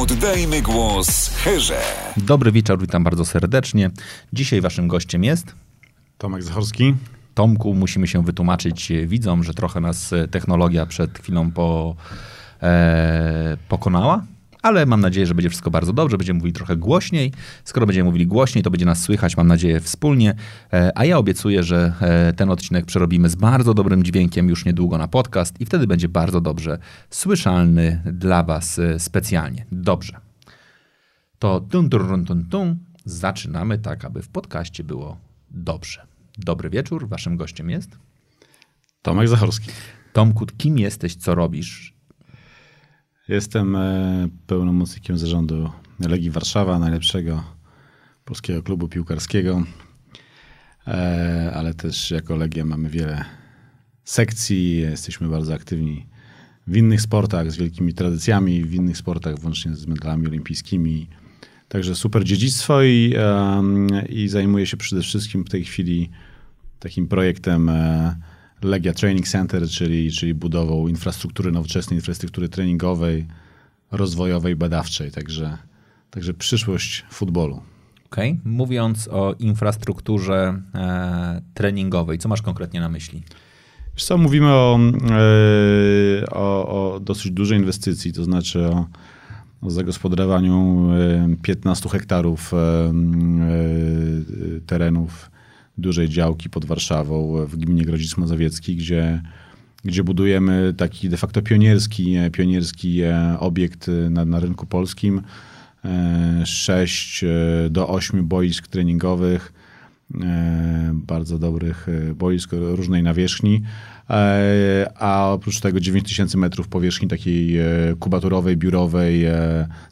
Oddajmy głos Herze. Dobry wieczór, witam bardzo serdecznie. Dzisiaj waszym gościem jest Tomek Zachorski. Tomku. Musimy się wytłumaczyć widzom, że trochę nas technologia przed chwilą po, e, pokonała. Ale mam nadzieję, że będzie wszystko bardzo dobrze. Będziemy mówili trochę głośniej. Skoro będziemy mówili głośniej, to będzie nas słychać, mam nadzieję, wspólnie. E, a ja obiecuję, że e, ten odcinek przerobimy z bardzo dobrym dźwiękiem już niedługo na podcast i wtedy będzie bardzo dobrze słyszalny dla Was e, specjalnie. Dobrze. To tum, tum, tum, tum, zaczynamy tak, aby w podcaście było dobrze. Dobry wieczór. Waszym gościem jest Tomek Zachorski. Tomku. Kim jesteś, co robisz? Jestem e, pełnomocnikiem zarządu Legii Warszawa, najlepszego polskiego klubu piłkarskiego, e, ale też jako Legia mamy wiele sekcji, jesteśmy bardzo aktywni w innych sportach z wielkimi tradycjami, w innych sportach włącznie z medalami olimpijskimi. Także super dziedzictwo i, i zajmuję się przede wszystkim w tej chwili takim projektem e, Legia Training Center, czyli, czyli budową infrastruktury nowoczesnej, infrastruktury treningowej, rozwojowej, badawczej. Także, także przyszłość futbolu. Okay. Mówiąc o infrastrukturze e, treningowej, co masz konkretnie na myśli? Wiesz co, mówimy o, e, o, o dosyć dużej inwestycji, to znaczy o, o zagospodarowaniu e, 15 hektarów e, e, terenów dużej działki pod Warszawą w gminie Grodzic Mazowiecki, gdzie, gdzie budujemy taki de facto pionierski, pionierski obiekt na, na rynku polskim. 6 do 8 boisk treningowych, bardzo dobrych boisk różnej nawierzchni, a oprócz tego 9000 metrów powierzchni takiej kubaturowej, biurowej,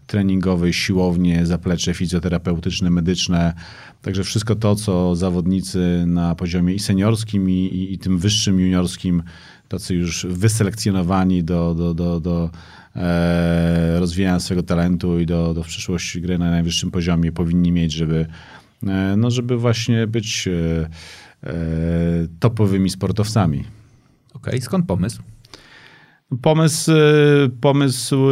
treningowej, siłownie, zaplecze fizjoterapeutyczne, medyczne, Także wszystko to, co zawodnicy na poziomie i seniorskim, i, i, i tym wyższym juniorskim, tacy już wyselekcjonowani do, do, do, do e, rozwijania swojego talentu i do, do przyszłości gry na najwyższym poziomie powinni mieć, żeby, e, no, żeby właśnie być e, e topowymi sportowcami. Okej, okay. skąd pomysł? Pomysł, pomysł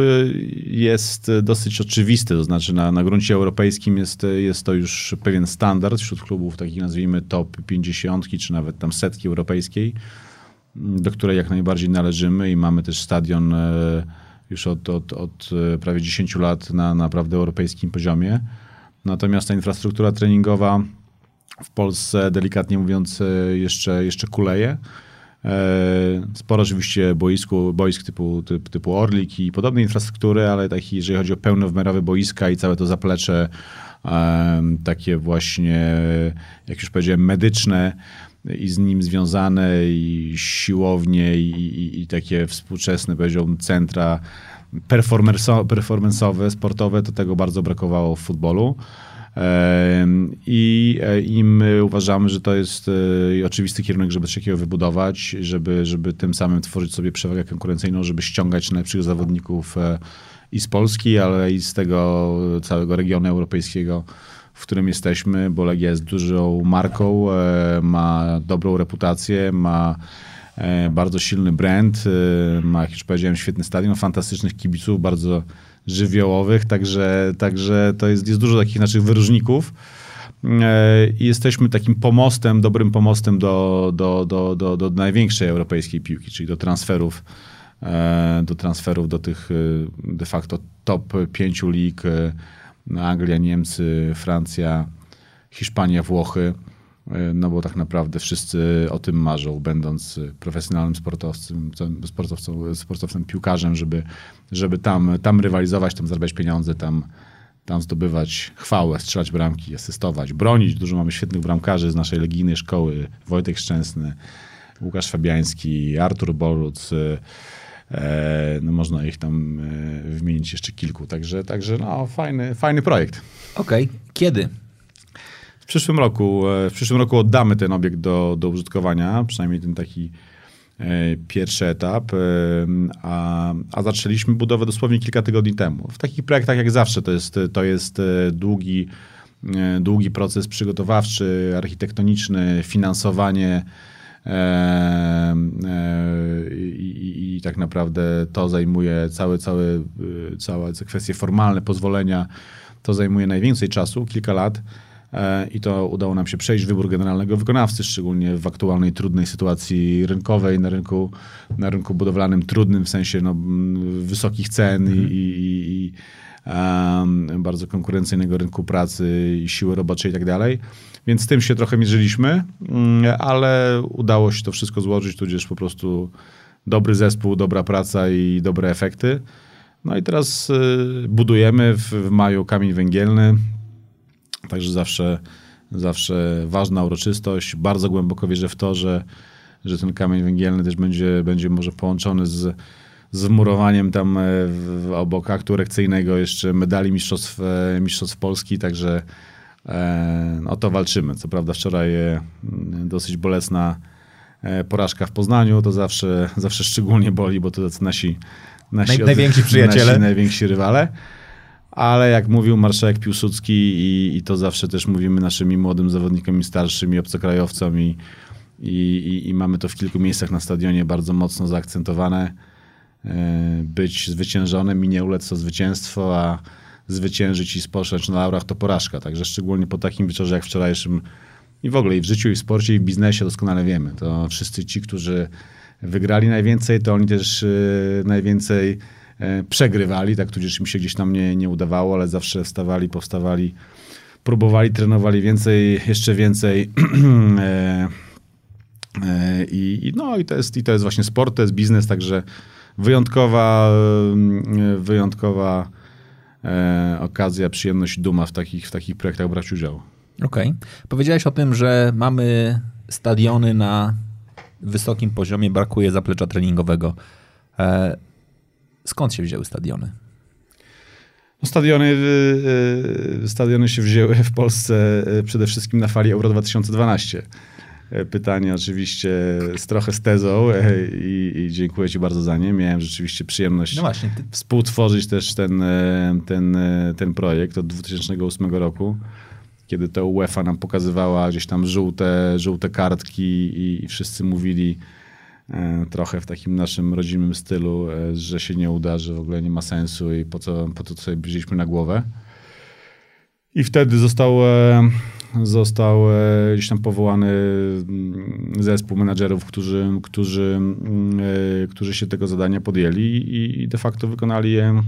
jest dosyć oczywisty, to znaczy na, na gruncie europejskim jest, jest to już pewien standard wśród klubów takich nazwijmy top 50 czy nawet tam setki europejskiej, do której jak najbardziej należymy i mamy też stadion e, już od, od, od prawie 10 lat na naprawdę europejskim poziomie. Natomiast ta infrastruktura treningowa w Polsce, delikatnie mówiąc, e, jeszcze, jeszcze kuleje. E, sporo oczywiście boisku, boisk typu, typu, typu Orlik i podobnej infrastruktury, ale taki, jeżeli chodzi o pełnowymiarowe boiska i całe to zaplecze takie właśnie, jak już powiedziałem, medyczne i z nim związane i siłownie i, i, i takie współczesne, powiedziałbym, centra performance'owe, sportowe, to tego bardzo brakowało w futbolu. I, e, I my uważamy, że to jest e, oczywisty kierunek, żeby coś takiego wybudować, żeby, żeby tym samym tworzyć sobie przewagę konkurencyjną, żeby ściągać najlepszych zawodników e, i z Polski, ale i z tego całego regionu europejskiego, w którym jesteśmy, bo Legia jest dużą marką, ma dobrą reputację, ma bardzo silny brand, ma, jak już powiedziałem, świetny stadion, fantastycznych kibiców, bardzo żywiołowych, także, także to jest, jest dużo takich naszych wyróżników. E, I jesteśmy takim pomostem, dobrym pomostem do, do, do, do, do największej europejskiej piłki, czyli do transferów, e, do transferów do tych e, de facto top pięciu lig. Anglia, Niemcy, Francja, Hiszpania, Włochy. No bo tak naprawdę wszyscy o tym marzą, będąc profesjonalnym sportowcem, sportowcem, sportowcem piłkarzem, żeby, żeby tam, tam rywalizować, tam zarabiać pieniądze, tam, tam zdobywać chwałę, strzelać bramki, asystować, bronić. Dużo mamy świetnych bramkarzy z naszej legijnej szkoły. Wojtek Szczęsny, Łukasz Fabiański, Artur Boruc. E, no można ich tam e, wymienić jeszcze kilku. Także, także no, fajny, fajny projekt. Okej. Okay. Kiedy? Przyszłym roku, w przyszłym roku oddamy ten obiekt do, do użytkowania, przynajmniej ten taki pierwszy etap, a, a zaczęliśmy budowę dosłownie kilka tygodni temu. W takich projektach jak zawsze to jest, to jest długi, długi proces przygotowawczy, architektoniczny, finansowanie, E, e, i, i, tak naprawdę to zajmuje całe, całe, całe kwestie formalne, pozwolenia, to zajmuje najwięcej czasu, kilka lat. E, I to udało nam się przejść wybór generalnego wykonawcy, szczególnie w aktualnej trudnej sytuacji rynkowej na rynku, na rynku budowlanym, trudnym w sensie no, wysokich cen mhm. i, i, i um, bardzo konkurencyjnego rynku pracy i siły roboczej i tak dalej. Więc z tym się trochę mierzyliśmy, mm, ale udało się to wszystko złożyć, tudzież po prostu dobry zespół, dobra praca i dobre efekty. No i teraz y, budujemy w, w maju kamień węgielny, także zawsze, zawsze ważna uroczystość. Bardzo głęboko wierzę w to, że, że ten kamień węgielny też będzie, będzie może połączony z, z murowaniem tam e, w, obok aktu erekcyjnego jeszcze medali mistrzostw, e, mistrzostw Polski, także E, o to walczymy. Co prawda wczoraj e, dosyć bolesna porażka w Poznaniu, to zawsze, zawsze szczególnie boli, bo to tacy nasi, nasi Naj, najwięksi przyjaciele. Nasi najwięksi rywale. Ale jak mówił marszałek Piłsudski i, i to zawsze też mówimy naszymi młodym zawodnikom i starszym i obcokrajowcom i, i, i, mamy to w kilku miejscach na stadionie bardzo mocno zaakcentowane. Być zwyciężonym i nie ulec to zwycięstwo, a zwyciężyć i spocząć na laurach, to porażka. Także szczególnie po takim wieczorze jak wczorajszym i w ogóle i w życiu, i w sporcie, i w biznesie doskonale wiemy. To wszyscy ci, którzy wygrali najwięcej, to oni też yy, najwięcej przegrywali, tak tudzież im się gdzieś tam nie, nie udawało, ale zawsze wstawali, powstawali, próbowali, trenowali więcej, jeszcze więcej. yy, i, no, i, to jest, I to jest właśnie sport, to jest biznes, także wyjątkowa, wyjątkowa e, okazja, przyjemność, duma w takich, w takich projektach brać udział. Okej. Okay. Powiedziałeś o tym, że mamy stadiony na wysokim poziomie, brakuje zaplecza treningowego. Skąd się wzięły stadiony? No stadiony, y, y, stadiony się wzięły w Polsce y, przede wszystkim na fali Euro 2012. E, pytanie oczywiście z trochę z tezą e, i, i, dziękuję ci bardzo za nie. Miałem rzeczywiście przyjemność no właśnie, ty... współtworzyć też ten, e, ten, ten projekt od 2008 roku, kiedy to UEFA nam pokazywała gdzieś tam żółte, żółte kartki i, i wszyscy mówili trochę w takim naszym rodzimym stylu, że się nie uda, że w ogóle nie ma sensu i po co, po co sobie wzięliśmy na głowę. I wtedy został został e, gdzieś tam powołany mm, zespół menadżerów, którzy, którzy, mm, e, którzy się tego zadania podjęli i de facto wykonali je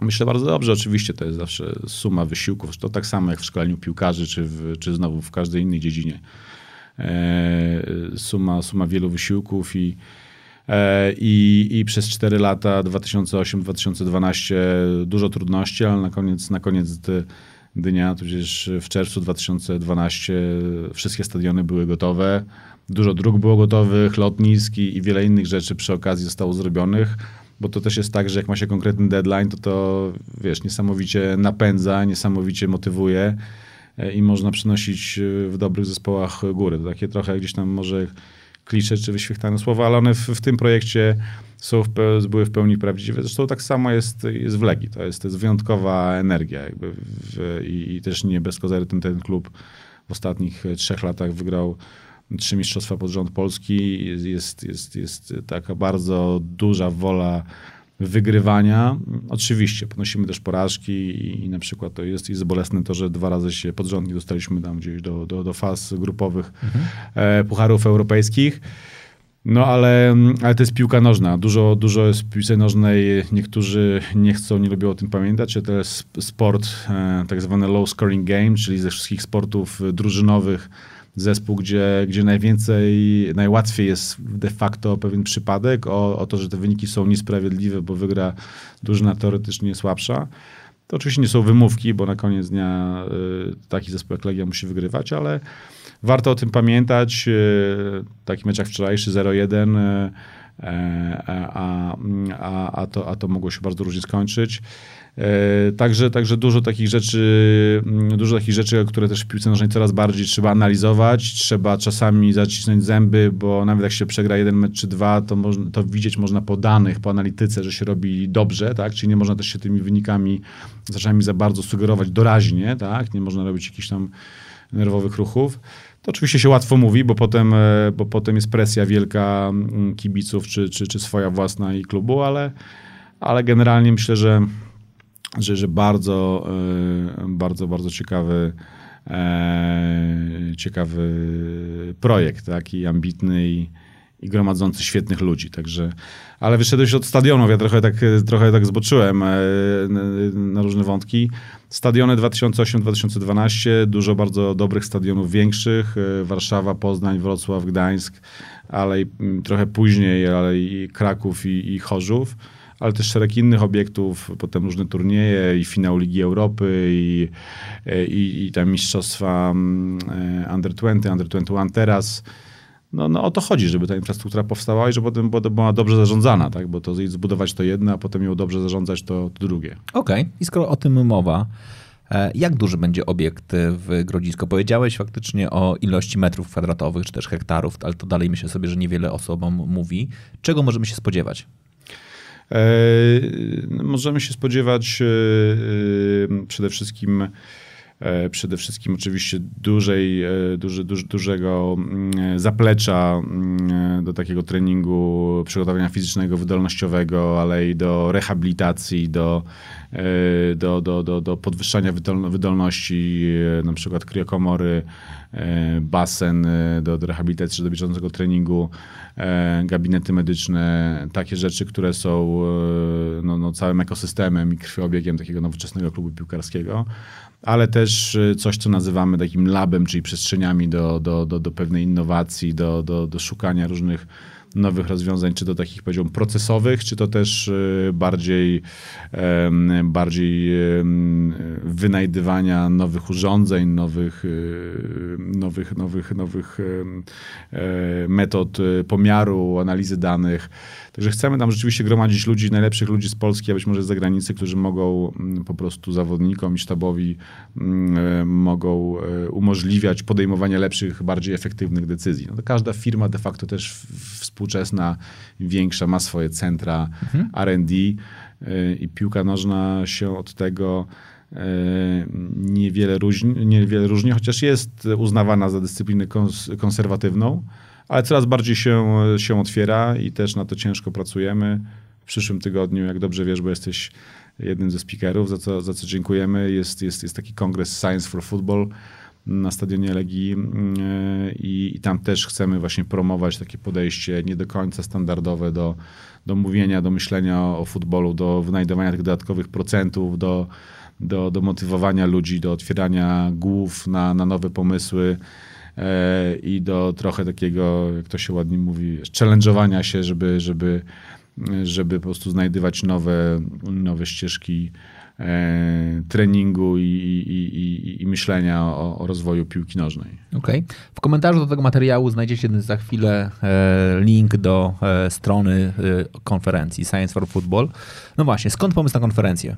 Myślę bardzo dobrze, oczywiście to jest zawsze suma wysiłków, to tak samo jak w szkoleniu piłkarzy, czy, w, czy znowu w każdej innej dziedzinie. E, suma, suma wielu wysiłków i, i, i przez 4 lata, 2008-2012 dużo trudności, ale na koniec, na koniec dnia, tudzież w czerwcu 2012 wszystkie stadiony były gotowe. Dużo dróg było gotowych, lotnisk i, i wiele innych rzeczy przy okazji zostało zrobionych bo to też jest tak, że jak ma się konkretny deadline, to to, wiesz, niesamowicie napędza, niesamowicie motywuje e, i można przynosić e, w dobrych zespołach góry. To takie trochę gdzieś tam może klisze czy wyświechtane słowa, ale one w, w tym projekcie są w, były w pełni prawdziwe. Zresztą tak samo jest, jest w Legii. To jest, to jest wyjątkowa energia jakby w, i, i, też nie bez kozery ten, ten klub w ostatnich trzech latach wygrał trzy mistrzostwa pod rząd Polski. Jest, jest, jest taka bardzo duża wola wygrywania. Oczywiście ponosimy też porażki i, i na przykład to jest, jest bolesne to, że dwa razy się pod rząd nie dostaliśmy tam gdzieś do, do, do faz grupowych mhm. e, pucharów europejskich. No ale, ale to jest piłka nożna. Dużo, dużo jest w piłce nożnej. Niektórzy nie chcą, nie lubią o tym pamiętać, to jest sport, e, tak zwany low scoring game, czyli ze wszystkich sportów drużynowych zespół, gdzie, gdzie najwięcej, najłatwiej jest de facto pewien przypadek o, o to, że te wyniki są niesprawiedliwe, bo wygra drużyna teoretycznie słabsza. To oczywiście nie są wymówki, bo na koniec dnia y, taki zespół jak Legia musi wygrywać, ale warto o tym pamiętać. Y, taki mecz jak wczorajszy 0-1, y, a, a, a, to, a to mogło się bardzo różnie skończyć. E, Także, także dużo takich rzeczy, mm, dużo takich rzeczy, które też w piłce nożnej coraz bardziej trzeba analizować, trzeba czasami zacisnąć zęby, bo nawet jak się przegra jeden mecz czy dwa, to, można, to widzieć można po danych, po analityce, że się robi dobrze, tak? Czyli nie można też się tymi wynikami czasami za bardzo sugerować doraźnie, tak? Nie można robić jakichś tam nerwowych ruchów. To oczywiście się łatwo mówi, bo potem, e, bo potem jest presja wielka mm, kibiców, czy, czy, czy swoja własna i klubu, ale, ale generalnie myślę, że, że, że bardzo, e, bardzo, bardzo ciekawy, e, ciekawy projekt, tak? I ambitny i, i gromadzący świetnych ludzi. Także, ale wyszedłeś od stadionów, ja trochę tak, trochę tak zboczyłem e, na, różne wątki. Stadiony 2008-2012, dużo bardzo dobrych stadionów większych, Warszawa, Poznań, Wrocław, Gdańsk, ale i, trochę później, ale i Kraków i, i Chorzów ale też szereg innych obiektów, potem różne turnieje i finał Ligi Europy i, i, i tam mistrzostwa mm, e, Under 20, Under 21 teraz. No, no o to chodzi, żeby ta infrastruktura powstała i żeby potem była- dobrze zarządzana, tak? bo to zbudować to jedno, a potem ją dobrze zarządzać to, to drugie. Okej, i skoro o tym mowa, e, jak duży będzie obiekt w Grodzisko? Powiedziałeś faktycznie o ilości metrów kwadratowych, czy też hektarów, ale to dalej myślę sobie, że niewiele osobom mówi. Czego możemy się spodziewać? E, możemy się spodziewać e, e, przede wszystkim przede wszystkim oczywiście dużej, duży, duży, dużego mm, zaplecza mm, do takiego treningu przygotowania fizycznego, wydolnościowego, ale i do rehabilitacji, do, do, do, do, do podwyższania wydol- wydolności, na przykład kriokomory, basen e, do, rehabilitacji, do bieżącego treningu, e, gabinety medyczne, takie rzeczy, które są e, no, no, całym ekosystemem i krwiobiegiem takiego nowoczesnego klubu piłkarskiego, ale też e, coś, co nazywamy takim labem, czyli przestrzeniami do, do, do, do pewnej innowacji, do, do, do szukania różnych nowych rozwiązań, czy to takich powiedziałbym procesowych, czy to też e, bardziej, bardziej wynajdywania nowych urządzeń, nowych, e, nowych, nowych, nowych e, metod e, pomiaru, analizy danych. Także chcemy tam rzeczywiście gromadzić ludzi, najlepszych ludzi z Polski, a być może z zagranicy, którzy mogą mm, po prostu zawodnikom i sztabowi mm, e, mogą e, umożliwiać podejmowanie lepszych, bardziej efektywnych decyzji. No to każda firma de facto też współczesna, większa, ma swoje centra R&D e, i piłka nożna się od tego niewiele różni, niewiele różni, chociaż jest uznawana za dyscyplinę kons- konserwatywną, ale coraz bardziej się, się otwiera i też na to ciężko pracujemy. W przyszłym tygodniu, jak dobrze wiesz, bo jesteś jednym ze speakerów, za co, za co dziękujemy, jest, jest, jest taki kongres Science for Football na stadionie Legii mm, i, i tam też chcemy właśnie promować takie podejście nie do końca standardowe do, do mówienia, do myślenia o, o futbolu, do wynajdowania tych dodatkowych procentów, do, do, do motywowania ludzi, do otwierania głów na, na nowe pomysły e, i do trochę takiego, jak to się ładnie mówi, challenge'owania się, żeby, żeby, żeby po prostu znajdywać nowe, nowe ścieżki e, treningu i, i, i, i myślenia o, o rozwoju piłki nożnej. Okej. W komentarzu do tego materiału znajdziecie za chwilę e, link do e, strony e, konferencji Science for Football. No właśnie, skąd pomysł na konferencję?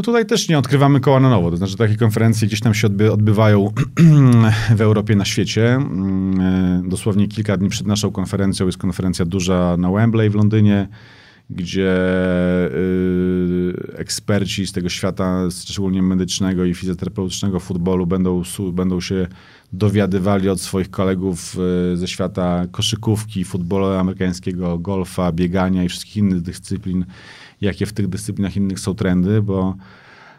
No tutaj też nie odkrywamy koła na nowo. To znaczy takie konferencje gdzieś tam się odby odbywają w Europie, na świecie. Mm, e, Dosłownie kilka dni przed naszą konferencją jest konferencja duża na Wembley w Londynie, gdzie y, eksperci z tego świata, szczególnie medycznego i fizjoterapeutycznego futbolu będą, będą się dowiadywali od swoich kolegów y, ze świata koszykówki, futbolu amerykańskiego, golfa, biegania i wszystkich innych dyscyplin, jakie w tych dyscyplinach innych są trendy, bo,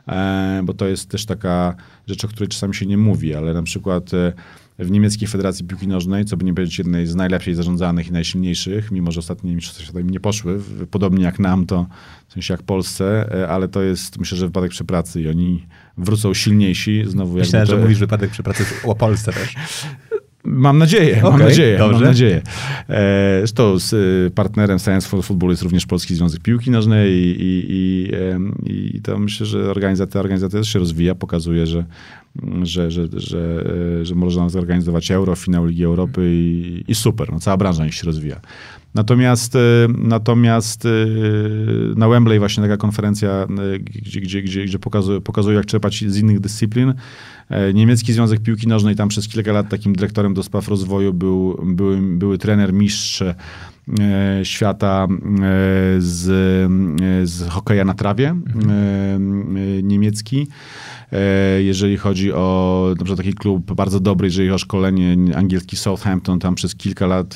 e, bo to jest też taka rzecz, o której czasami się nie mówi, ale na przykład e, w niemieckiej Federacji Piłki Nożnej, co by nie powiedzieć jednej z najlepiej zarządzanych i najsilniejszych, mimo że ostatnie mistrzostwa świata im nie poszły, podobnie jak nam, to w sensie jak Polsce, e, ale to jest myślę, że wypadek przy pracy i oni wrócą silniejsi. Znowu Myślałem, to, że mówisz wypadek przy pracy o Polsce też. Mam nadzieję, mam Okej, nadzieję, mam dobrze. nadzieję. E, Zresztą z y, partnerem Science for Football jest również Polski Związek Piłki Nożnej i, i, i, em, i to myślę, że organizacja, organizacja też się rozwija, pokazuje, że, że, że, że, że można zorganizować euro, finał Ligi Europy i, i super, no, cała branża niech się rozwija. Natomiast, natomiast na Wembley właśnie taka konferencja, gdzie, gdzie, gdzie, gdzie pokazuje, pokazuje, jak czerpać z innych dyscyplin. Niemiecki Związek Piłki Nożnej, tam przez kilka lat takim dyrektorem do spraw rozwoju był, były, były trener mistrz E, świata e, z, e, z hokeja na trawie mhm. niemiecki. Jeżeli chodzi o na przykład taki klub bardzo dobry, jeżeli chodzi o szkolenie, angielski Southampton, tam przez kilka lat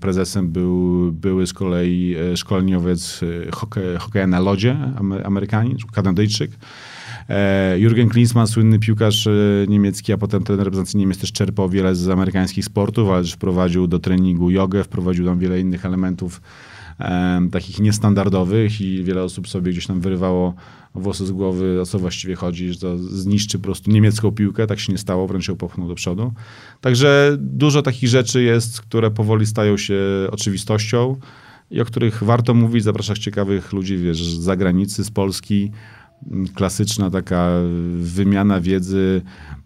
prezesem był, były z kolei szkoleniowiec hokeja, hokeja na lodzie, Amerykanin, Kanadyjczyk. E, Jurgen Klinsmann, słynny piłkarz e, niemiecki, a potem ten reprezentacji Niemiec też czerpał wiele z amerykańskich sportów, ale też wprowadził do treningu jogę, wprowadził tam wiele innych elementów e, takich niestandardowych i wiele osób sobie gdzieś tam wyrywało włosy z głowy, o co właściwie chodzi, że to zniszczy po prostu niemiecką piłkę. Tak się nie stało, wręcz ją popchnął do przodu. Także dużo takich rzeczy jest, które powoli stają się oczywistością i o których warto mówić, zapraszać ciekawych ludzi, wiesz, z zagranicy, z Polski, klasyczna taka wymiana wiedzy,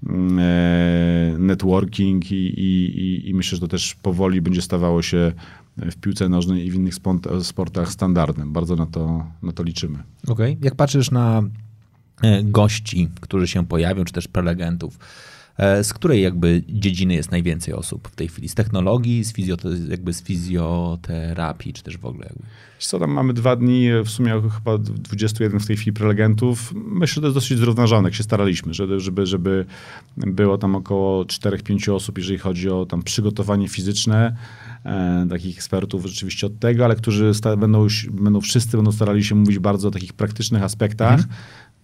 mm, e, networking i, i, i, myślę, że to też powoli będzie stawało się w piłce nożnej i w innych sportach standardem. Bardzo na to, na to liczymy. Okej. Okay. Jak patrzysz na e, gości, którzy się pojawią, czy też prelegentów, z której jakby dziedziny jest najwięcej osób w tej chwili? Z technologii, z, fizjo, jakby z fizjoterapii, czy też w ogóle? Jakby? Co tam mamy dwa dni, w sumie chyba 21 w tej chwili prelegentów. Myślę, że to jest dosyć zrównoważone, jak się staraliśmy, żeby, żeby, żeby było tam około 4-5 osób, jeżeli chodzi o tam przygotowanie fizyczne, e, takich ekspertów rzeczywiście od tego, ale którzy będą, będą wszyscy będą starali się mówić bardzo o takich praktycznych aspektach. Mhm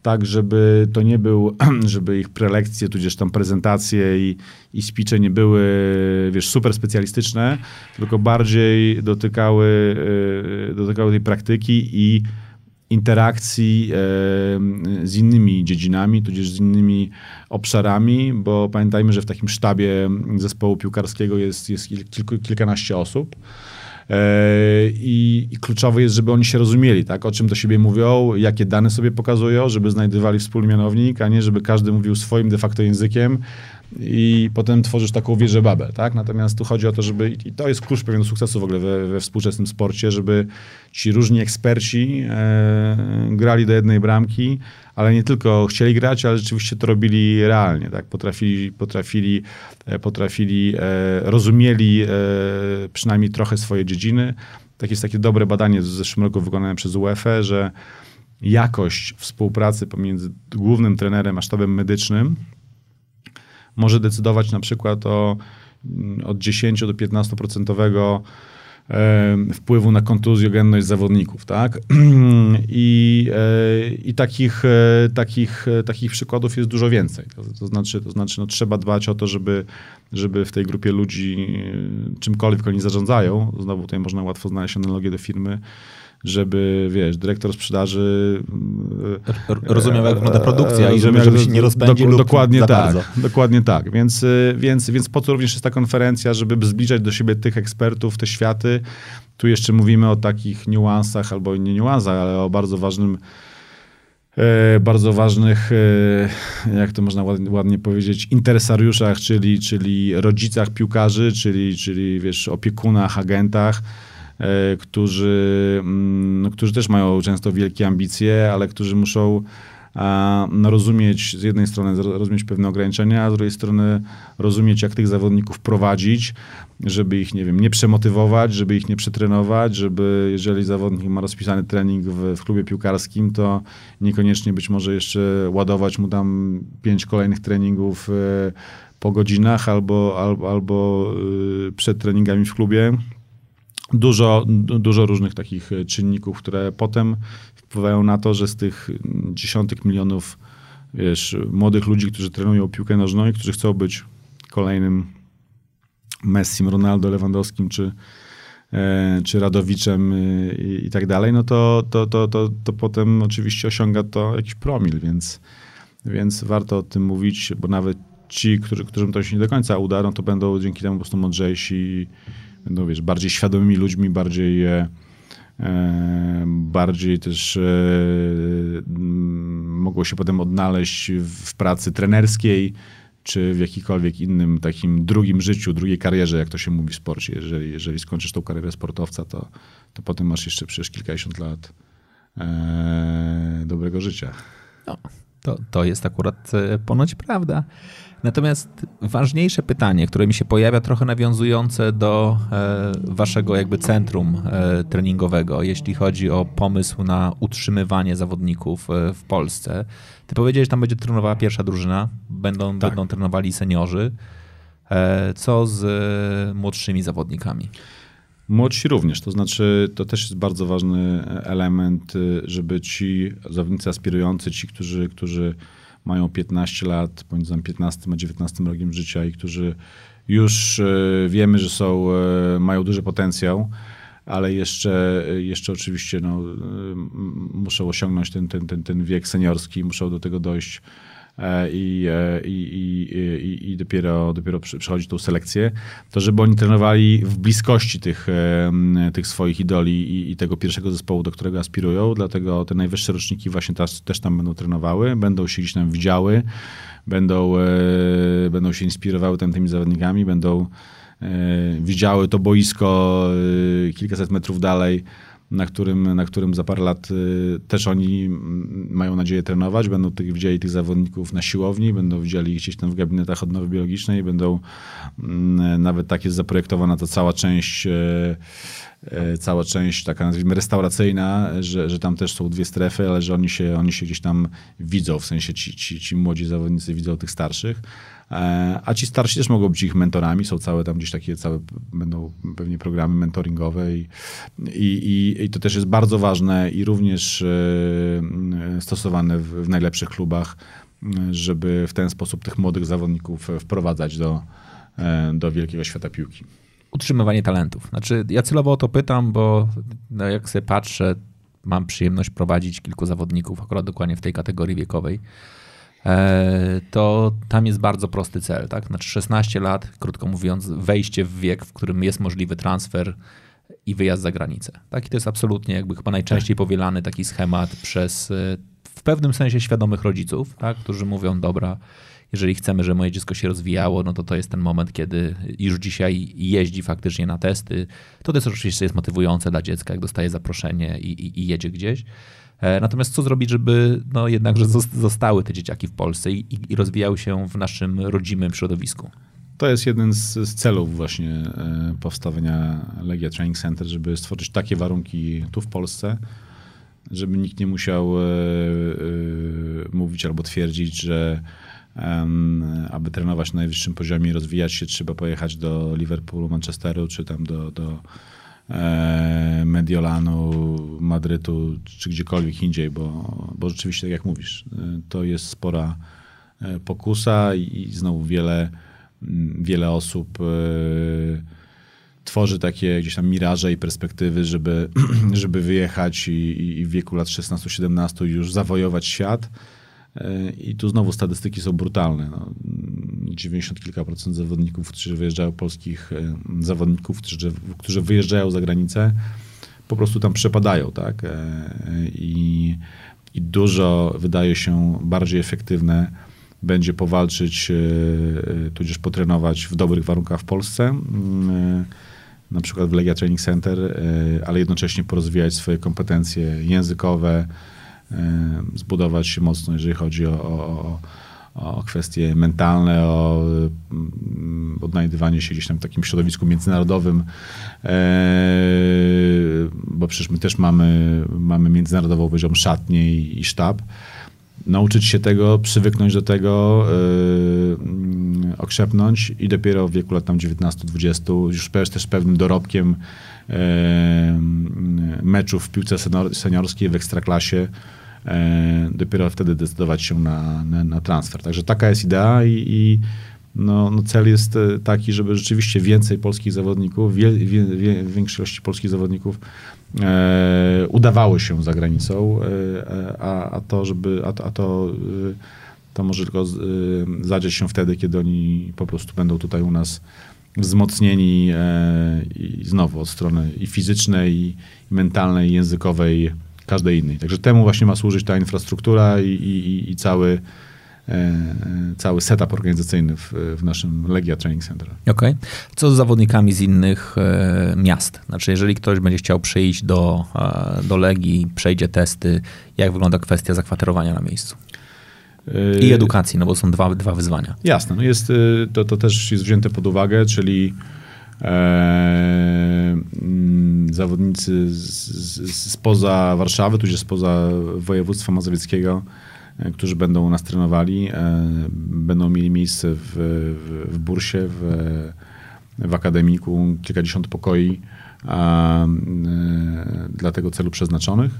tak, żeby to nie był, żeby ich prelekcje, tudzież tam prezentacje i, i speeche nie były, wiesz, super specjalistyczne, tylko bardziej dotykały, e, dotykały tej praktyki i interakcji e, z innymi dziedzinami, tudzież z innymi obszarami, bo pamiętajmy, że w takim sztabie zespołu piłkarskiego jest, jest kilku, kilkanaście osób. E, I, I, kluczowe jest, żeby oni się rozumieli, tak? o czym do siebie mówią, jakie dane sobie pokazują, żeby znajdowali wspólny mianownik, a nie żeby każdy mówił swoim de facto językiem i potem tworzysz taką wieżę Babel. Tak? Natomiast tu chodzi o to, żeby, i to jest klucz pewien do sukcesu w ogóle we, we współczesnym sporcie, żeby ci różni eksperci e, grali do jednej bramki, ale nie tylko chcieli grać, ale rzeczywiście to robili realnie, tak? Potrafili, potrafili, e, potrafili e, rozumieli e, przynajmniej trochę swoje dziedziny. Tak jest takie dobre badanie z zeszłym roku wykonane przez UEFA, że jakość współpracy pomiędzy głównym trenerem a sztabem medycznym może decydować na przykład o mm, od 10 do 15% wpływu na kontuzjogenność zawodników, tak? I, e, i takich, e, takich, e, takich przykładów jest dużo więcej. To, to znaczy, to znaczy no, trzeba dbać o to, żeby, żeby w tej grupie ludzi, czymkolwiek oni zarządzają, znowu tutaj można łatwo znaleźć analogię do firmy, żeby, wiesz, dyrektor sprzedaży... Rozumiał, jak wygląda produkcja i żeby, żeby się nie rozpędził do, Dokładnie tak, bardzo. dokładnie tak. Więc, więc, więc po to również jest ta konferencja, żeby zbliżać do siebie tych ekspertów, te światy. Tu jeszcze mówimy o takich niuansach, albo nie niuansach, ale o bardzo ważnym e, bardzo ważnych, e, jak to można ładnie, ładnie, powiedzieć, interesariuszach, czyli, czyli rodzicach piłkarzy, czyli, czyli wiesz, opiekunach, agentach, E, którzy, mm, no, którzy też mają często wielkie ambicje, ale którzy muszą no, rozumieć, z jednej strony rozumieć pewne ograniczenia, a z drugiej strony rozumieć, jak tych zawodników prowadzić, żeby ich, nie wiem, nie przemotywować, żeby ich nie przetrenować, żeby jeżeli zawodnik ma rozpisany trening w, w klubie piłkarskim, to niekoniecznie być może jeszcze ładować mu tam pięć kolejnych treningów e, po godzinach albo, albo, albo e, przed treningami w klubie dużo, dużo różnych takich e, czynników, które potem wpływają na to, że z tych dziesiątek milionów wiesz, młodych ludzi, którzy trenują piłkę nożną i którzy chcą być kolejnym Messim, Ronaldo, Lewandowskim czy, e, czy Radowiczem e, i, i, tak dalej, no to, to, to, to, to potem oczywiście osiąga to jakiś promil, więc, więc warto o tym mówić, bo nawet ci, którzy, którym to się nie do końca uda, no to będą dzięki temu po prostu mądrzejsi będą, wiesz, bardziej świadomymi ludźmi, bardziej, e, e, bardziej też mogło się potem odnaleźć w pracy trenerskiej, czy w jakikolwiek innym takim drugim życiu, drugiej karierze, jak to się mówi w sporcie. Jeżeli, jeżeli skończysz tą karierę sportowca, to, to potem masz jeszcze przecież kilkadziesiąt lat e, dobrego życia. No, to, to jest akurat e, ponoć prawda. Natomiast ważniejsze pytanie, które mi się pojawia, trochę nawiązujące do e, waszego jakby centrum e, treningowego, jeśli chodzi o pomysł na utrzymywanie zawodników w Polsce. Ty powiedziałeś, że tam będzie trenowała pierwsza drużyna, będą, tak. będą trenowali seniorzy. Co z młodszymi zawodnikami? Młodsi również, to znaczy to też jest bardzo ważny element, żeby ci zawodnicy aspirujący, ci, którzy, którzy mają 15 lat, pomiędzy 15 a 19 rokiem życia i którzy już e, wiemy, że są, e, mają duży potencjał, ale jeszcze, jeszcze oczywiście no, e, muszą osiągnąć ten, ten, ten, ten wiek seniorski, muszą do tego dojść E, i, e, i, i, i dopiero, dopiero przechodzi tą selekcję, to żeby oni trenowali w bliskości tych, e, tych swoich idoli i, i tego pierwszego zespołu, do którego aspirują. Dlatego te najwyższe roczniki właśnie też, też tam będą trenowały, będą się gdzieś tam widziały, będą, będą się inspirowały tam tymi zawodnikami, będą widziały to boisko kilkaset metrów dalej na którym, na którym za parę lat y, też oni mają nadzieję trenować, będą tych, widzieli tych zawodników na siłowni, będą widzieli ich gdzieś tam w gabinetach odnowy biologicznej, będą mm, nawet tak jest zaprojektowana ta cała część y, y, cała część taka nazwijmy restauracyjna, że, że tam też są dwie strefy, ale że oni się, oni się gdzieś tam widzą, w sensie ci, ci, ci młodzi zawodnicy widzą tych starszych. E, a ci starsi też mogą być ich mentorami, są całe tam gdzieś takie, całe będą pewnie programy mentoringowe i, i, i to też jest bardzo ważne i również e, stosowane w, w najlepszych klubach, żeby w ten sposób tych młodych zawodników wprowadzać do, e, do wielkiego świata piłki. Utrzymywanie talentów. Znaczy, ja celowo o to pytam, bo no, jak sobie patrzę, mam przyjemność prowadzić kilku zawodników akurat dokładnie w tej kategorii wiekowej. E, to tam jest bardzo prosty cel. Tak? Znaczy 16 lat, krótko mówiąc, wejście w wiek, w którym jest możliwy transfer i wyjazd za granicę. Tak? I to jest absolutnie jakby chyba najczęściej powielany taki schemat przez e, w pewnym sensie świadomych rodziców, tak? którzy mówią, dobra, jeżeli chcemy, żeby moje dziecko się rozwijało, no to to jest ten moment, kiedy już dzisiaj jeździ faktycznie na testy. To też oczywiście jest motywujące dla dziecka, jak dostaje zaproszenie i, i, i jedzie gdzieś. E, natomiast co zrobić, żeby no jednakże zostały te dzieciaki w Polsce i, i rozwijały się w naszym rodzimym środowisku? To jest jeden z, z, celów właśnie e, powstawienia Legia Training Center, żeby stworzyć takie warunki tu w Polsce, żeby nikt nie musiał e, mówić albo twierdzić, że aby trenować na najwyższym poziomie i rozwijać się, trzeba pojechać do Liverpoolu, Manchesteru, czy tam do, do Mediolanu, Madrytu czy gdziekolwiek indziej, bo, bo rzeczywiście, tak jak mówisz, e, to jest spora e, pokusa i znowu wiele, wiele osób tworzy takie gdzieś tam miraże i perspektywy, żeby, żeby wyjechać i, i w wieku lat 16-17 już zawojować świat. I tu znowu statystyki są brutalne. No, 90 kilka procent zawodników, którzy wyjeżdżają, polskich e, zawodników, którzy, którzy wyjeżdżają za granicę, po prostu tam przepadają, tak? E, I, i dużo wydaje się bardziej efektywne będzie powalczyć, e, tudzież potrenować w dobrych warunkach w Polsce, na przykład w Legia Training Center, ale jednocześnie porozwijać swoje kompetencje językowe, zbudować się mocno, jeżeli chodzi o, o, o kwestie mentalne, o mm, odnajdywanie się gdzieś tam w takim środowisku międzynarodowym, e, bo przecież my też mamy, mamy międzynarodową, szatnię i, i sztab. Nauczyć się tego, przywyknąć do tego, yy, okrzepnąć i dopiero w wieku lat tam 19-20 już też pewnym dorobkiem meczów w piłce seniorskiej w ekstraklasie E, dopiero wtedy decydować się na, na, na transfer. Także taka jest idea i, i no, no, cel jest e, taki, żeby rzeczywiście więcej polskich zawodników, wie, wie, wie, większości polskich zawodników e, udawało się za granicą, e, a, a to, żeby, a, a to, to może tylko zadzieć się wtedy, kiedy oni po prostu będą tutaj u nas wzmocnieni e, i znowu od strony i fizycznej, i, mentalnej, i językowej, każdej innej. Także temu właśnie ma służyć ta infrastruktura i, i, i cały, e, cały setup organizacyjny w, w naszym Legia Training Center. Okej. Okay. Co z zawodnikami z innych e, miast? Znaczy, jeżeli ktoś będzie chciał przyjść do, e, do Legii, przejdzie testy, jak wygląda kwestia zakwaterowania na miejscu? I edukacji, no bo są dwa, dwa wyzwania. Jasne, no jest, y, to, to też jest wzięte pod uwagę, czyli e, mm, zawodnicy z, z, spoza Warszawy, tudzież spoza województwa mazowieckiego, e, którzy będą u nas trenowali, e, będą mieli miejsce w, w, w Bursie, w, w akademiku, kilkadziesiąt pokoi a, e, dla tego celu przeznaczonych.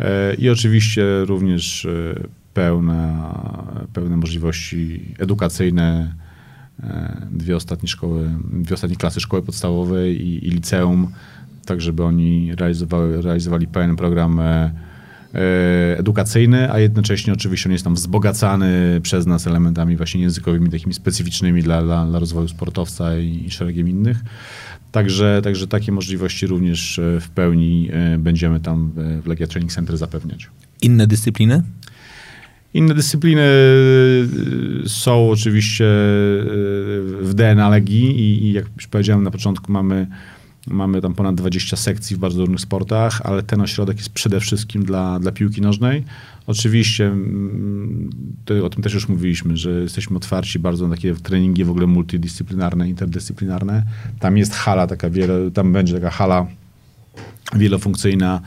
E, I oczywiście również e, pełne, pełne możliwości edukacyjne. E, dwie ostatnie szkoły, dwie ostatnie klasy szkoły podstawowej i, i liceum, tak żeby oni realizowali, pełen program edukacyjny, a jednocześnie oczywiście on jest tam wzbogacany przez nas elementami właśnie językowymi, takimi specyficznymi dla, dla, dla rozwoju sportowca i, i szeregiem innych. Także, także takie możliwości również w pełni będziemy tam w Legia Training Center zapewniać. Inne dyscypliny? Inne dyscypliny są oczywiście w DNA Legii i, i jak już powiedziałem na początku, mamy, mamy tam ponad 20 sekcji w bardzo różnych sportach, ale ten ośrodek jest przede wszystkim dla, dla piłki nożnej. Oczywiście mm, o tym też już mówiliśmy, że jesteśmy otwarci bardzo na takie treningi w ogóle multidyscyplinarne, interdyscyplinarne. Tam jest hala taka wiele, tam będzie taka hala wielofunkcyjna,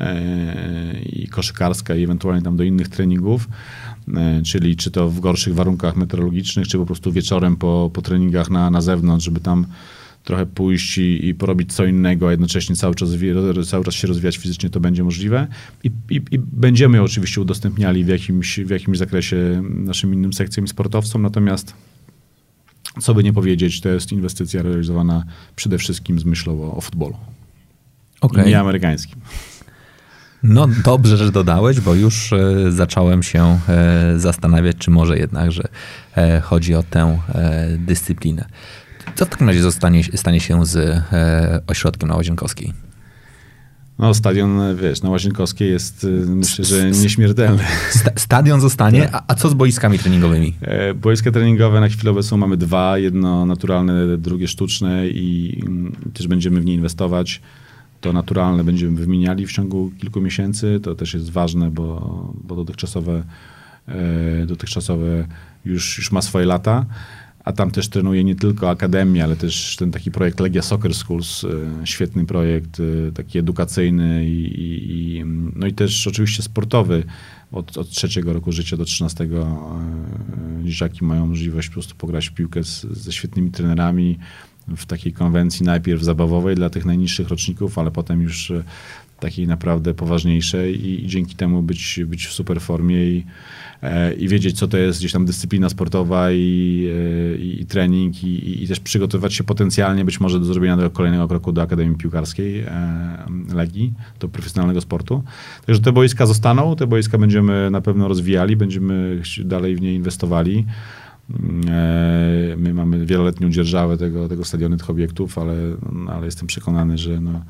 E, i koszykarska i ewentualnie tam do innych treningów, e, czyli czy to w gorszych warunkach meteorologicznych, czy po prostu wieczorem po, po treningach na, na zewnątrz, żeby tam trochę pójść i, i porobić co innego, a jednocześnie cały czas, cały czas się rozwijać fizycznie, to będzie możliwe. I, i, i będziemy oczywiście udostępniali w jakimś, w jakimś zakresie naszym innym sekcjom i sportowcom, natomiast co by nie powiedzieć, to jest inwestycja realizowana przede wszystkim z myślą o, o futbolu. Okay. nie amerykańskim. No dobrze, że dodałeś, bo już e, zacząłem się e, zastanawiać, czy może jednak, że e, chodzi o tę dyscyplinę. Co w takim razie zostanie, stanie się z ośrodkiem na Łazienkowskiej? No, stadion, wiesz, na Łazienkowskiej jest, myślę, że nieśmiertelny. Sta stadion zostanie, a, a, co z boiskami treningowymi? E, boiska treningowe na chwilę obecną mamy dwa, jedno naturalne, drugie sztuczne i mm, też będziemy w nie inwestować to naturalne będziemy wymieniali w ciągu kilku miesięcy. To też jest ważne, bo, bo dotychczasowe, e, dotychczasowe już, już ma swoje lata. A tam też trenuje nie tylko Akademia, ale też ten taki projekt Legia Soccer Schools, e, świetny projekt, e, taki edukacyjny i, i, no i też oczywiście sportowy. Od, od trzeciego roku życia do trzynastego dzieciaki mają możliwość po prostu pograć w piłkę z, ze świetnymi trenerami, w takiej konwencji najpierw zabawowej dla tych najniższych roczników, ale potem już e, takiej naprawdę poważniejszej i, i dzięki temu być, być w super formie i, e, i wiedzieć, co to jest gdzieś tam dyscyplina sportowa i, e, i, trening i, też przygotowywać się potencjalnie być może do zrobienia tego kolejnego kroku do Akademii Piłkarskiej Legii, do profesjonalnego sportu. Także te boiska zostaną, te boiska będziemy na pewno rozwijali, będziemy dalej w nie inwestowali. E, my mamy wieloletnią dzierżawę tego, tego stadionu, tych obiektów, ale, ale jestem przekonany, że no,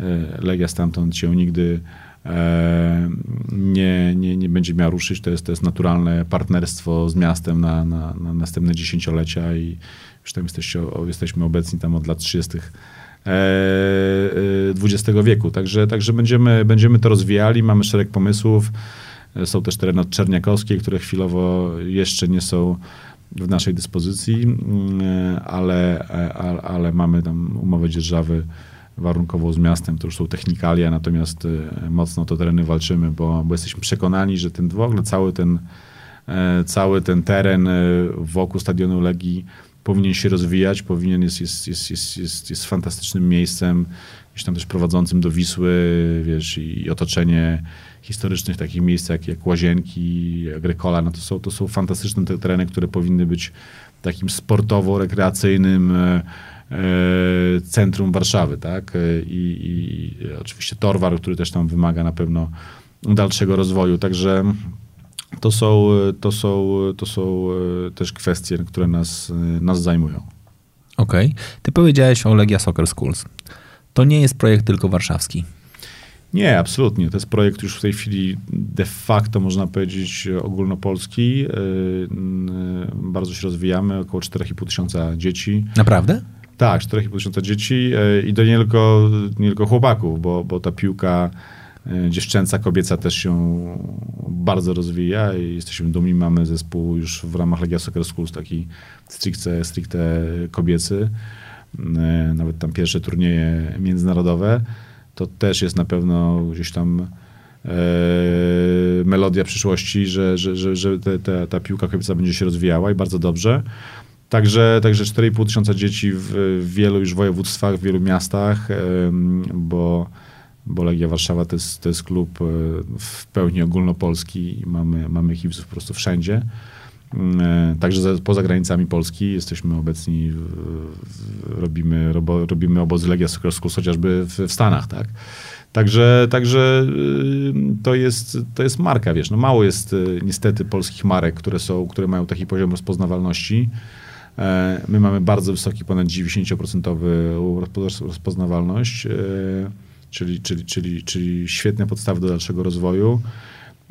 e, Legia stamtąd się nigdy e, nie, nie, nie będzie miała ruszyć. To jest, to jest naturalne partnerstwo z miastem na, na, na następne dziesięciolecia i już tam jesteście, jesteśmy obecni tam od lat 30. XX wieku. Także, także będziemy, będziemy to rozwijali, mamy szereg pomysłów. Są też tereny czerniakowskie, które chwilowo jeszcze nie są w naszej dyspozycji, mm, ale, ale, ale mamy tam umowę dzierżawy warunkowo z miastem, to już są technikalia, natomiast e, mocno to tereny walczymy, bo, bo jesteśmy przekonani, że ten w ogóle cały ten, e, cały ten teren e, wokół stadionu Legii powinien się rozwijać, powinien jest, jest, jest, jest, jest, jest fantastycznym miejscem, gdzieś tam też prowadzącym do Wisły, wiesz, i otoczenie historycznych takich miejsc jak, jak Łazienki, Agrykola, no to są, to są fantastyczne te tereny, które powinny być takim sportowo-rekreacyjnym e, e, centrum Warszawy, tak? E, I, I, oczywiście Torwar, który też tam wymaga na pewno dalszego rozwoju, także to są, to są, to są też kwestie, które nas, nas zajmują. Okej. Okay. Ty powiedziałeś o Legia Soccer Schools. To nie jest projekt tylko warszawski. Nie, absolutnie. To jest projekt już w tej chwili de facto, można powiedzieć, ogólnopolski. Yy, bardzo się rozwijamy, około 4,5 tysiąca dzieci. Naprawdę? Tak, 4,5 tysiąca dzieci yy, i to nie tylko, nie tylko chłopaków, bo, bo ta piłka yy, dziewczęca, kobieca też się bardzo rozwija i jesteśmy dumni. Mamy zespół już w ramach Legia Soccer Schools taki stricte, stricte kobiecy. Nawet tam pierwsze turnieje międzynarodowe to też jest na pewno gdzieś tam e, melodia przyszłości, że, że, że, że te, ta piłka kobieca będzie się rozwijała i bardzo dobrze. Także, także 4,5 tysiąca dzieci w, wielu już województwach, w wielu miastach, e, bo, bo Legia Warszawa to jest, to jest klub e, w pełni ogólnopolski i mamy, mamy kibiców po prostu wszędzie. E, także poza granicami Polski jesteśmy obecni, robimy, robo, robimy obozy Legia Sokoskus chociażby w, w Stanach, tak? Także, także y, to, jest, to jest marka, wiesz, no mało jest y, niestety polskich marek, które są, które mają taki poziom rozpoznawalności. E, my mamy bardzo wysoki, ponad 90% rozpoznawalność, e, czyli, czyli, czyli, czyli świetne podstawy do dalszego rozwoju.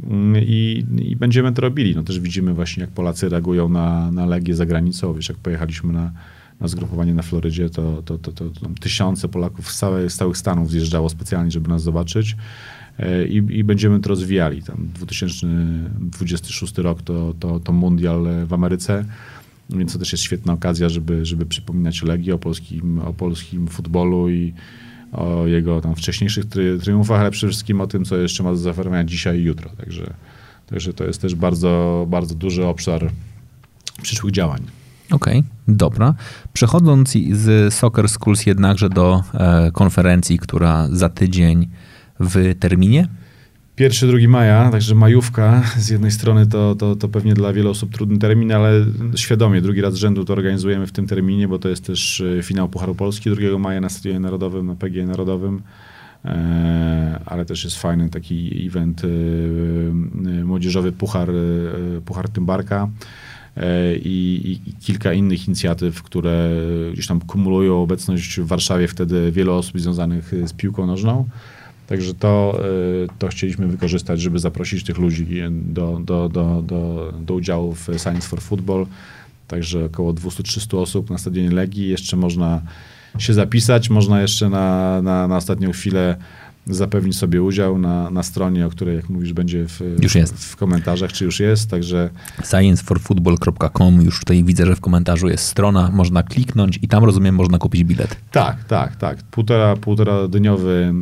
Mm, I, I, będziemy to robili. No też widzimy właśnie, jak Polacy reagują na, na Legię za granicą. Wiesz, jak pojechaliśmy na, na zgrupowanie na Florydzie, to, to, to, to, tysiące Polaków z całych, stałych Stanów zjeżdżało specjalnie, żeby nas zobaczyć. E, I, I, będziemy to rozwijali. Tam 2026 rok to, to, to mundial w Ameryce, więc to też jest świetna okazja, żeby, żeby przypominać o Legii, o polskim, o polskim futbolu i, o jego tam wcześniejszych tri triumfach, ale przede wszystkim o tym, co jeszcze ma do zaoferowania dzisiaj i jutro. Także, także to jest też bardzo, bardzo duży obszar przyszłych działań. Okej, okay, dobra. Przechodząc z Soccer Schools jednakże do e, konferencji, która za tydzień w terminie, 1-2 maja, także majówka z jednej strony to, to, to pewnie dla wielu osób trudny termin, ale świadomie drugi raz rzędu to organizujemy w tym terminie, bo to jest też e, finał Pucharu Polski 2 maja na Stadionie Narodowym, na PGE Narodowym, e, ale też jest fajny taki event e, młodzieżowy Puchar, Puchar Tymbarka. I, i, kilka innych inicjatyw, które gdzieś tam kumulują obecność w Warszawie wtedy wielu osób związanych z piłką nożną. Także to, y, to chcieliśmy wykorzystać, żeby zaprosić tych ludzi do, do, do, do, do udziału w Science for Football. Także około 200-300 osób na stadionie Legii. Jeszcze można się zapisać, można jeszcze na, na, na ostatnią chwilę zapewnić sobie udział na, na stronie, o której, jak mówisz, będzie w, już jest. w komentarzach, czy już jest, także... scienceforfootball.com, już tutaj widzę, że w komentarzu jest strona, można kliknąć i tam, rozumiem, można kupić bilet. Tak, tak, tak. Półtora, półtora dniowy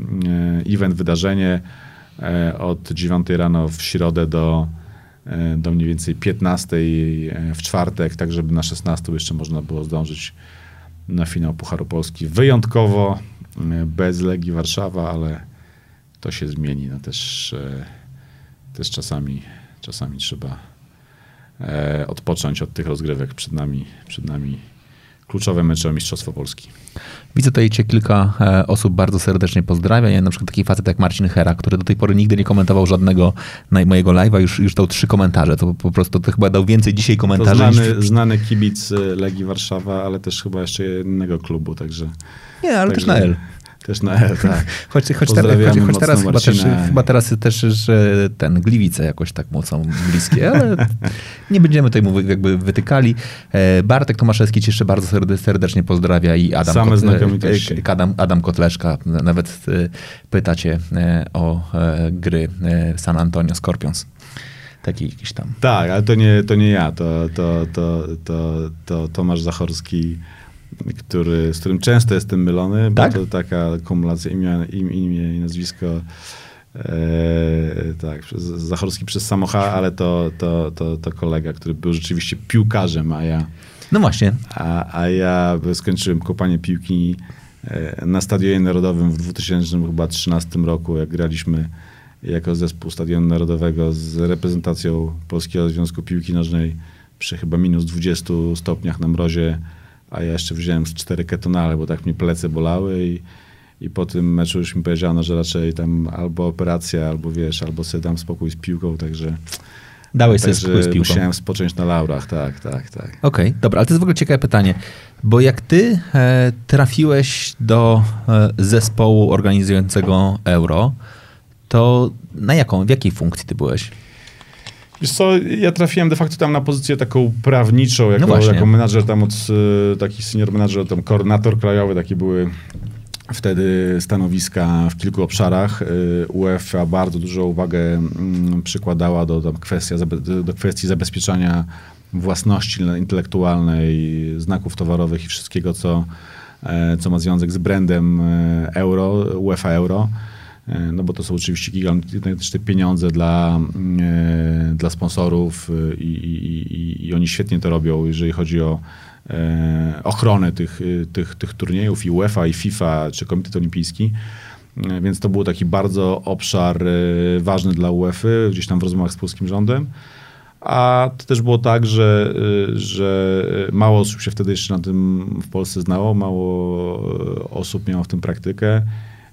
e, event, wydarzenie e, od 9 rano w środę do, e, do mniej więcej 15 w czwartek, tak żeby na 16 jeszcze można było zdążyć na finał Pucharu Polski. Wyjątkowo bez Legii Warszawa, ale to się zmieni. No też, e, też czasami, czasami trzeba e, odpocząć od tych rozgrywek. Przed nami, przed nami kluczowe mecze o Mistrzostwo Polski. Widzę tutaj cię kilka e, osób bardzo serdecznie pozdrawia. Ja na przykład taki facet jak Marcin Hera, który do tej pory nigdy nie komentował żadnego mojego live'a, już, już dał trzy komentarze. To po prostu to chyba dał więcej dzisiaj komentarzy. To znany, niż... znany kibic Legii Warszawa, ale też chyba jeszcze innego klubu, także... Nie, ale także... też na L. Też na E, tak. Choć, choć, choć teraz chyba też, chyba teraz też, że ten Gliwice jakoś tak mocno bliskie, ale nie będziemy tutaj mówić, jakby wytykali. E, Bartek Tomaszewski cię jeszcze bardzo serdecznie pozdrawia i Adam, Same Kot, e, Adam, Adam Kotleszka nawet pyta cię o gry San Antonio Scorpions taki jakiś tam. Tak, ale to nie, to nie ja, to, to, to, to, to Tomasz Zachorski który, z którym często jestem mylony, tak? bo to taka kumulacja imię, im, imię i nazwisko. E, tak, Zachorski przez samocha, ale to, to, to, to kolega, który był rzeczywiście piłkarzem, a ja. No właśnie. A, a ja skończyłem kopanie piłki e, na Stadionie Narodowym w 2013 roku, jak graliśmy jako zespół Stadionu Narodowego z reprezentacją Polskiego Związku Piłki Nożnej przy chyba minus 20 stopniach na mrozie a ja jeszcze wziąłem z cztery ketonale, bo tak mi plecy bolały i, i po tym meczu już mi powiedziano, że raczej tam albo operacja, albo wiesz, albo sobie dam spokój z piłką, także Dałeś sobie spokój z piłką. musiałem spocząć na laurach, tak, tak, tak. Okej, dobra, ale to jest w ogóle ciekawe pytanie, bo jak ty e, trafiłeś do e, zespołu organizującego Euro, to na jaką, w jakiej funkcji ty byłeś? Wiesz co, ja trafiłem de facto tam na pozycję taką prawniczą, jako, No jako menadżer tam od, y, taki senior menadżer, tam koordynator krajowy, takie były wtedy stanowiska w kilku obszarach. Y, UEFA bardzo dużą uwagę mm, przykładała do, do, kwestia, do kwestii zabezpieczania własności intelektualnej, znaków towarowych i wszystkiego, co, e, co ma związek z brandem e, euro, UEFA Euro. E, No bo to są oczywiście gigantyczne pieniądze dla, e, dla sponsorów e, i, i, i, oni świetnie to robią, jeżeli chodzi o ochronę tych, tych, tych turniejów i UEFA, i FIFA, czy Komitet Olimpijski. Więc to był taki bardzo obszar ważny dla UEFA, gdzieś tam w rozmowach z polskim rządem. A to też było tak, że, że mało osób się wtedy jeszcze na tym w Polsce znało, mało osób miało w tym praktykę,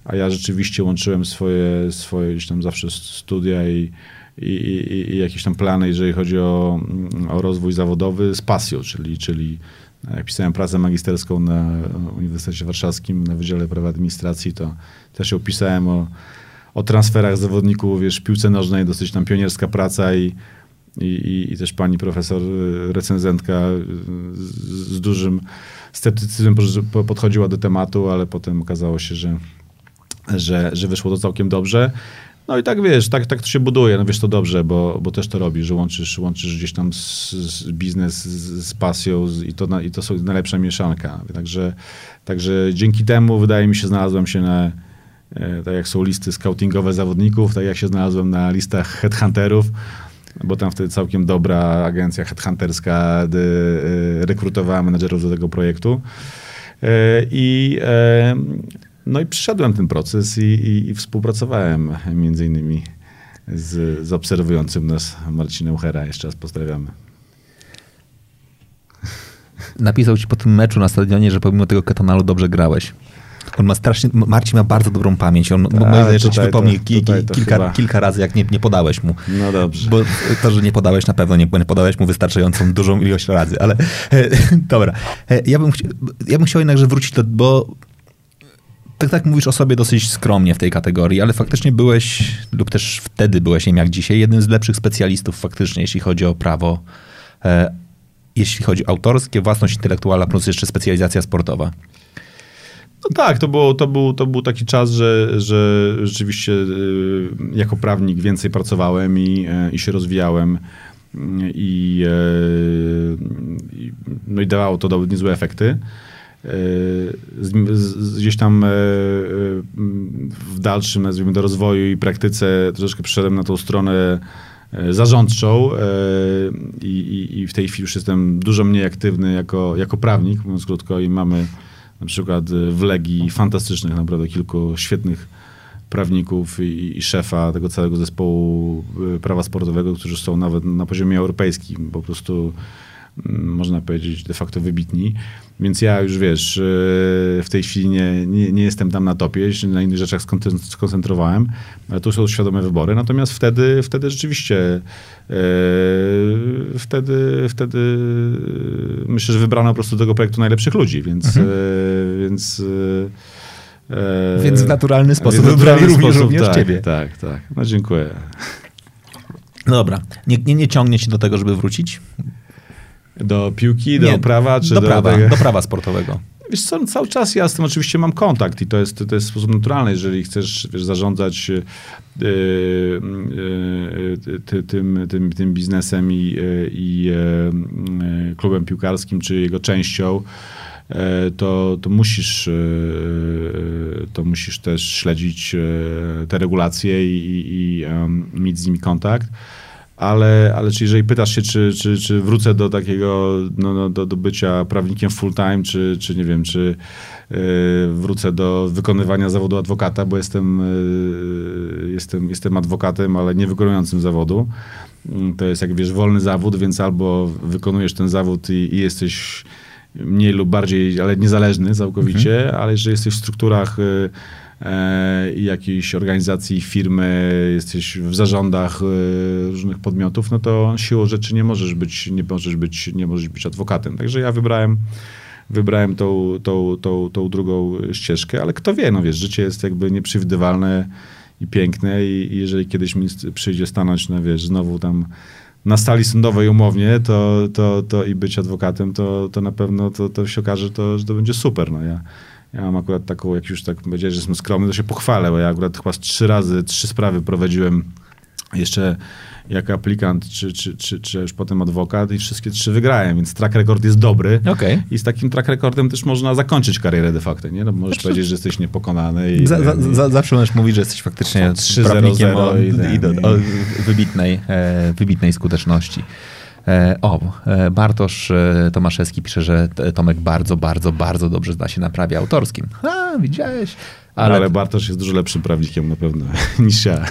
a ja rzeczywiście łączyłem swoje, swoje gdzieś tam zawsze studia i, i, i, i jakieś tam plany, jeżeli chodzi o, mm, o rozwój zawodowy z pasją, czyli, czyli jak pisałem pracę magisterską na Uniwersytecie Warszawskim na Wydziale Prawa Administracji, to też ją pisałem o, o transferach zawodników, wiesz, piłce nożnej, dosyć tam pionierska praca i, i, i, też pani profesor, y, recenzentka y, z, z dużym sceptycyzmem po- podchodziła do tematu, ale potem okazało się, że, że, że wyszło to całkiem dobrze. No i tak wiesz, tak, tak to się buduje, no wiesz to dobrze, bo, bo też to robisz, że łączysz, łączysz gdzieś tam z, z biznes z, z pasją z, i, to, i to są najlepsza mieszanka. Także, także dzięki temu wydaje mi się znalazłem się na, e, tak jak są listy scoutingowe zawodników, tak jak się znalazłem na listach headhunterów, bo tam wtedy całkiem dobra agencja headhunterska dy, e, rekrutowała menedżerów do tego projektu. E, I, e, no i przyszedłem ten proces i, i, i współpracowałem między innymi z, z obserwującym nas Marcinem Uchera. Jeszcze raz pozdrawiamy. Napisał ci po tym meczu na stadionie, że pomimo tego ketonalu dobrze grałeś. On ma strasznie, Marcin ma bardzo dobrą pamięć. On Tak, tak, jeszcze ci wypomni kilka, kilka razy, jak nie, nie podałeś mu. No dobrze. Bo to, że nie podałeś na pewno, nie, nie podałeś mu wystarczającą dużą ilość razy, ale e, dobra. E, ja, bym, chci- ja bym chciał jednakże wrócić do, bo tak, tak mówisz o sobie dosyć skromnie w tej kategorii, ale faktycznie byłeś, lub też wtedy byłeś, nie wiem jak dzisiaj, jednym z lepszych specjalistów faktycznie, jeśli chodzi o prawo, e, jeśli chodzi o autorskie, własność intelektualna, plus jeszcze specjalizacja sportowa. No tak, to, było, to, był, to był taki czas, że, że rzeczywiście y, jako prawnik więcej pracowałem i, e, i się rozwijałem. I, e, i, no i dawało to niezłe efekty. E, Z, z, gdzieś tam e, e, w dalszym, nazwijmy rozwoju i praktyce troszeczkę przeszedłem na tą stronę zarządczą i, i, i w tej chwili już jestem dużo mniej aktywny jako, jako prawnik, mówiąc krótko, i mamy na przykład w Legii fantastycznych naprawdę kilku świetnych prawników i, i szefa tego całego zespołu prawa sportowego, którzy są nawet na poziomie europejskim, po prostu można powiedzieć de facto wybitni. Więc ja już wiesz, y, w tej chwili nie, nie, nie jestem tam na topie, się na innych rzeczach skon- skoncentrowałem, ale tu są świadome wybory. Natomiast wtedy, wtedy rzeczywiście e, wtedy, wtedy e, myślę, że wybrano po prostu do tego projektu najlepszych ludzi, więc e, więc e, e, Więc w naturalny sposób więc wybrali również, również tak, ciebie. Tak, tak. No dziękuję. Dobra, nie, nie, nie ciągnie się do tego, żeby wrócić? Do piłki, do Nie, prawa, czy do, do, prawa, tego- do prawa sportowego. Wiesz co, no cały czas ja z tym oczywiście mam kontakt i to jest, to jest w sposób naturalny, jeżeli chcesz wiesz, zarządzać yy, yy, ty, tym, tym, tym biznesem i, i yy, klubem piłkarskim, czy jego częścią, to, to, musisz, to musisz też śledzić te regulacje i, i, i mieć z nimi kontakt. Ale, ale czy jeżeli pytasz się, czy, czy, czy wrócę do takiego, no, no, do, do bycia prawnikiem full time, czy, czy nie wiem, czy y, wrócę do wykonywania zawodu adwokata, bo jestem, y, jestem, jestem adwokatem, ale nie wykonującym zawodu. Mm, To jest, jak wiesz, wolny zawód, więc albo wykonujesz ten zawód i, i jesteś mniej lub bardziej, ale niezależny całkowicie, ale jeżeli jesteś w strukturach e, jakiejś organizacji, firmy, jesteś w zarządach e, różnych podmiotów, no to siłą rzeczy nie możesz być, nie możesz być, nie możesz być adwokatem. Także ja wybrałem wybrałem tą, tą, tą, tą drugą ścieżkę, ale kto wie, no wiesz, życie jest jakby nieprzewidywalne i piękne i, i jeżeli kiedyś mi przyjdzie stanąć, no wiesz, znowu tam na stali sądowej umownie, to, to, to i być adwokatem, to, to na pewno to, to się okaże, to, że to będzie super. No ja, ja mam akurat taką, jak już tak powiedziałeś, że jestem skromny, to się pochwalę, bo ja akurat chyba trzy razy, trzy sprawy prowadziłem jeszcze jako aplikant, czy, czy, czy, czy już potem adwokat i wszystkie trzy wygrałem, więc track record jest dobry. Okay. I z takim track recordem też można zakończyć karierę de facto, nie? No, możesz znaczy, powiedzieć, że jesteś niepokonany. I, za, za, za, zawsze możesz mówić, że jesteś faktycznie prawnikiem o, i, i, o wybitnej, e, wybitnej skuteczności. E, o, e, Bartosz Tomaszewski pisze, że Tomek bardzo, bardzo, bardzo dobrze zna się na prawie autorskim. A, widziałeś? Ale... Ale Bartosz jest dużo lepszym prawnikiem na pewno niż ja.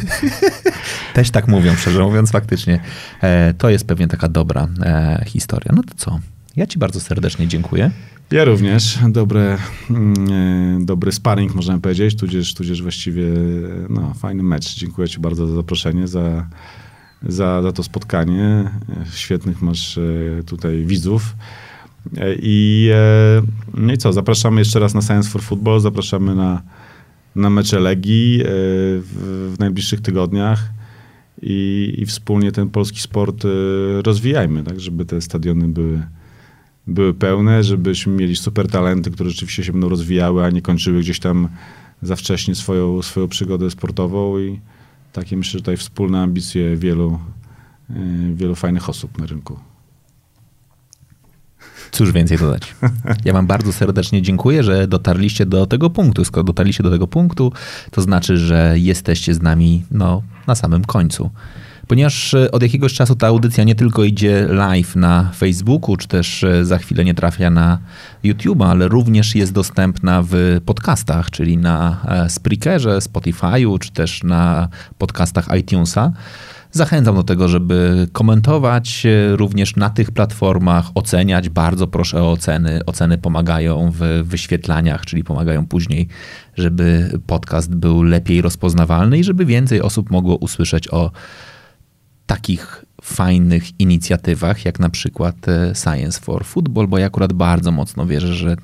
Też tak mówią, szczerze mówiąc, faktycznie. E, to jest pewnie taka dobra e, historia. No to co? Ja ci bardzo serdecznie dziękuję. Ja również. Dobre, mm, e, dobry sparring, możemy powiedzieć, tudzież, tudzież właściwie no, fajny mecz. Dziękuję ci bardzo za zaproszenie, za, za, za to spotkanie. Świetnych masz tutaj widzów. I, e, no i co, zapraszamy jeszcze raz na Science for Football, zapraszamy na, na mecze Legii e, w, w najbliższych tygodniach i, i wspólnie ten polski sport e, rozwijajmy, tak, żeby te stadiony były, były pełne, żebyśmy mieli super talenty, które rzeczywiście się będą rozwijały, a nie kończyły gdzieś tam za wcześnie swoją, swoją przygodę sportową i takie myślę, że tutaj wspólne ambicje wielu, wielu fajnych osób na rynku. Cóż więcej dodać. Ja wam bardzo serdecznie dziękuję, że dotarliście do tego punktu. Skoro dotarliście do tego punktu, to znaczy, że jesteście z nami no, na samym końcu. Ponieważ e, od jakiegoś czasu ta audycja nie tylko idzie live na Facebooku, czy też e, za chwilę nie trafia na YouTube, ale również jest dostępna w podcastach, czyli na e, Spreakerze, Spotify'u, czy też na podcastach iTunesa. Zachęcam do tego, żeby komentować również na tych platformach, oceniać. Bardzo proszę o oceny. Oceny pomagają w wyświetlaniach, czyli pomagają później, żeby podcast był lepiej rozpoznawalny i żeby więcej osób mogło usłyszeć o takich fajnych inicjatywach, jak na przykład e, Science for Football, bo ja akurat bardzo mocno wierzę, że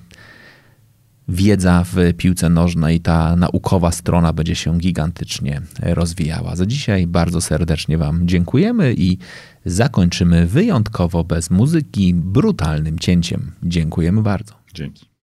wiedza w piłce nożnej, ta naukowa strona będzie się gigantycznie rozwijała. Za dzisiaj bardzo serdecznie Wam dziękujemy i zakończymy wyjątkowo bez muzyki, brutalnym cięciem. Dziękujemy bardzo. Dzięki.